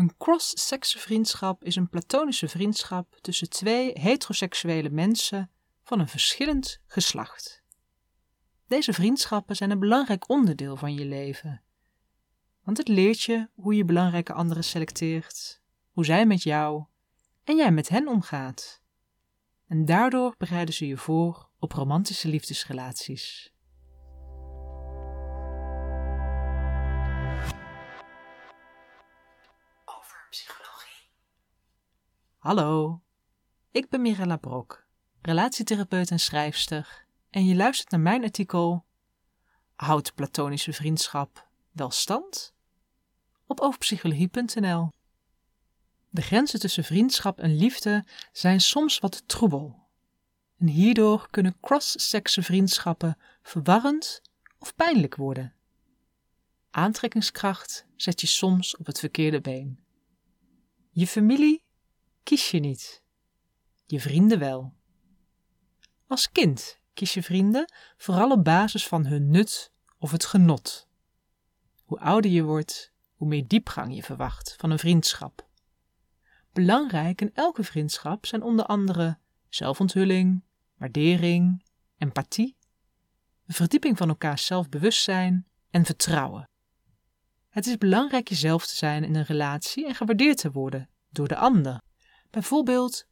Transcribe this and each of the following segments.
Een cross-sekse vriendschap is een platonische vriendschap tussen twee heteroseksuele mensen van een verschillend geslacht. Deze vriendschappen zijn een belangrijk onderdeel van je leven, want het leert je hoe je belangrijke anderen selecteert, hoe zij met jou en jij met hen omgaat. En daardoor bereiden ze je voor op romantische liefdesrelaties. Hallo, ik ben Mirella Brok, relatietherapeut en schrijfster, en je luistert naar mijn artikel Houdt platonische vriendschap wel stand? Op overpsychologie.nl. De grenzen tussen vriendschap en liefde zijn soms wat troebel. En hierdoor kunnen cross-sekse vriendschappen verwarrend of pijnlijk worden. Aantrekkingskracht zet je soms op het verkeerde been. Je familie kies je niet, je vrienden wel. Als kind kies je vrienden vooral op basis van hun nut of het genot. Hoe ouder je wordt, hoe meer diepgang je verwacht van een vriendschap. Belangrijk in elke vriendschap zijn onder andere zelfonthulling, waardering, empathie, verdieping van elkaars zelfbewustzijn en vertrouwen. Het is belangrijk jezelf te zijn in een relatie en gewaardeerd te worden door de ander. Bijvoorbeeld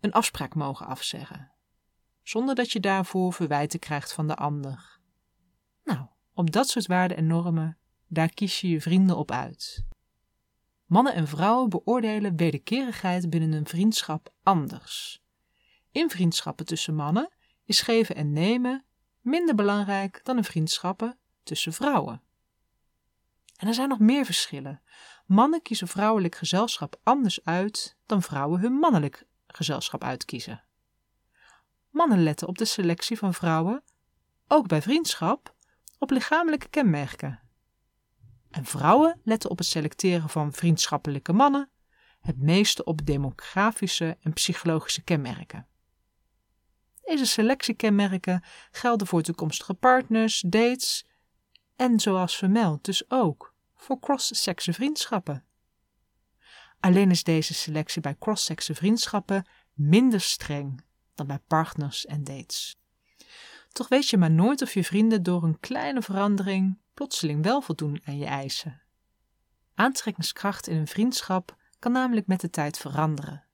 een afspraak mogen afzeggen, zonder dat je daarvoor verwijten krijgt van de ander. Nou, op dat soort waarden en normen, daar kies je je vrienden op uit. Mannen en vrouwen beoordelen wederkerigheid binnen een vriendschap anders. In vriendschappen tussen mannen is geven en nemen minder belangrijk dan in vriendschappen tussen vrouwen. En er zijn nog meer verschillen. Mannen kiezen vrouwelijk gezelschap anders uit dan vrouwen hun mannelijk gezelschap uitkiezen. Mannen letten op de selectie van vrouwen, ook bij vriendschap, op lichamelijke kenmerken. En vrouwen letten op het selecteren van vriendschappelijke mannen, het meeste op demografische en psychologische kenmerken. Deze selectiekenmerken gelden voor toekomstige partners, dates en zoals vermeld dus ook voor cross-sekse vriendschappen. Alleen is deze selectie bij cross-sekse vriendschappen minder streng dan bij partners en dates. Toch weet je maar nooit of je vrienden door een kleine verandering plotseling wel voldoen aan je eisen. Aantrekkingskracht in een vriendschap kan namelijk met de tijd veranderen.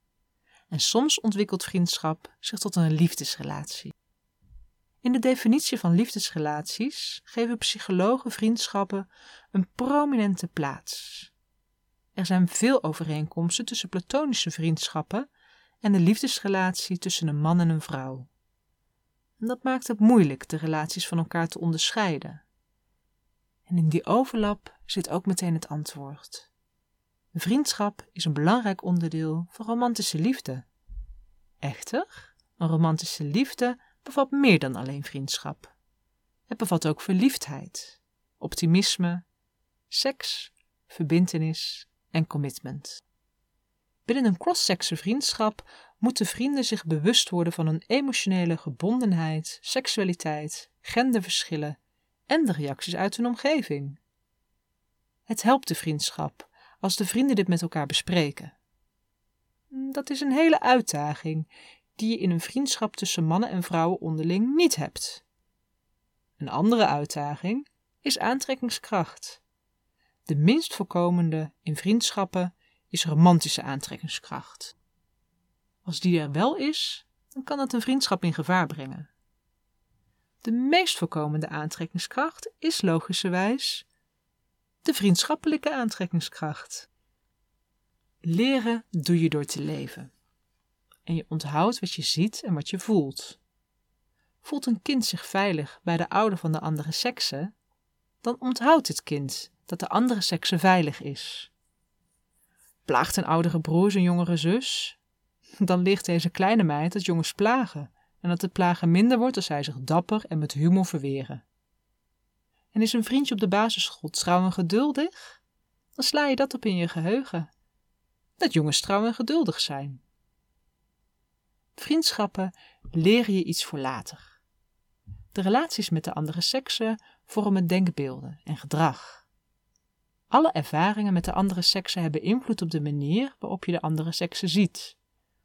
En soms ontwikkelt vriendschap zich tot een liefdesrelatie. In de definitie van liefdesrelaties geven psychologen vriendschappen een prominente plaats. Er zijn veel overeenkomsten tussen platonische vriendschappen en de liefdesrelatie tussen een man en een vrouw. En dat maakt het moeilijk de relaties van elkaar te onderscheiden. En in die overlap zit ook meteen het antwoord. Vriendschap is een belangrijk onderdeel van romantische liefde. Echter, een romantische liefde bevat meer dan alleen vriendschap. Het bevat ook verliefdheid, optimisme, seks, verbintenis en commitment. Binnen een cross-sekse vriendschap moeten vrienden zich bewust worden van hun emotionele gebondenheid, seksualiteit, genderverschillen en de reacties uit hun omgeving. Het helpt de vriendschap als de vrienden dit met elkaar bespreken. Dat is een hele uitdaging die je in een vriendschap tussen mannen en vrouwen onderling niet hebt. Een andere uitdaging is aantrekkingskracht. De minst voorkomende in vriendschappen is romantische aantrekkingskracht. Als die er wel is, dan kan het een vriendschap in gevaar brengen. De meest voorkomende aantrekkingskracht is logischerwijs de vriendschappelijke aantrekkingskracht. Leren doe je door te leven. En je onthoudt wat je ziet en wat je voelt. Voelt een kind zich veilig bij de ouder van de andere sekse, dan onthoudt het kind dat de andere sekse veilig is. Plaagt een oudere broer zijn jongere zus, dan ligt deze kleine meid dat jongens plagen en dat het plagen minder wordt als zij zich dapper en met humor verweren. En is een vriendje op de basisschool trouw en geduldig? Dan sla je dat op in je geheugen. Dat jongens trouw en geduldig zijn. Vriendschappen leren je iets voor later. De relaties met de andere sekse vormen denkbeelden en gedrag. Alle ervaringen met de andere sekse hebben invloed op de manier waarop je de andere sekse ziet,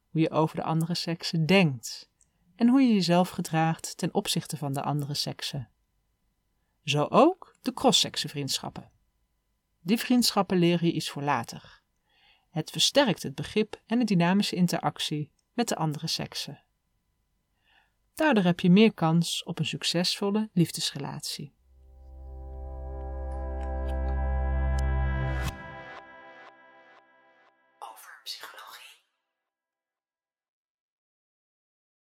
hoe je over de andere sekse denkt en hoe je jezelf gedraagt ten opzichte van de andere sekse. Zo ook de cross-sekse vriendschappen. Die vriendschappen leren je iets voor later. Het versterkt het begrip en de dynamische interactie met de andere sekse. Daardoor heb je meer kans op een succesvolle liefdesrelatie.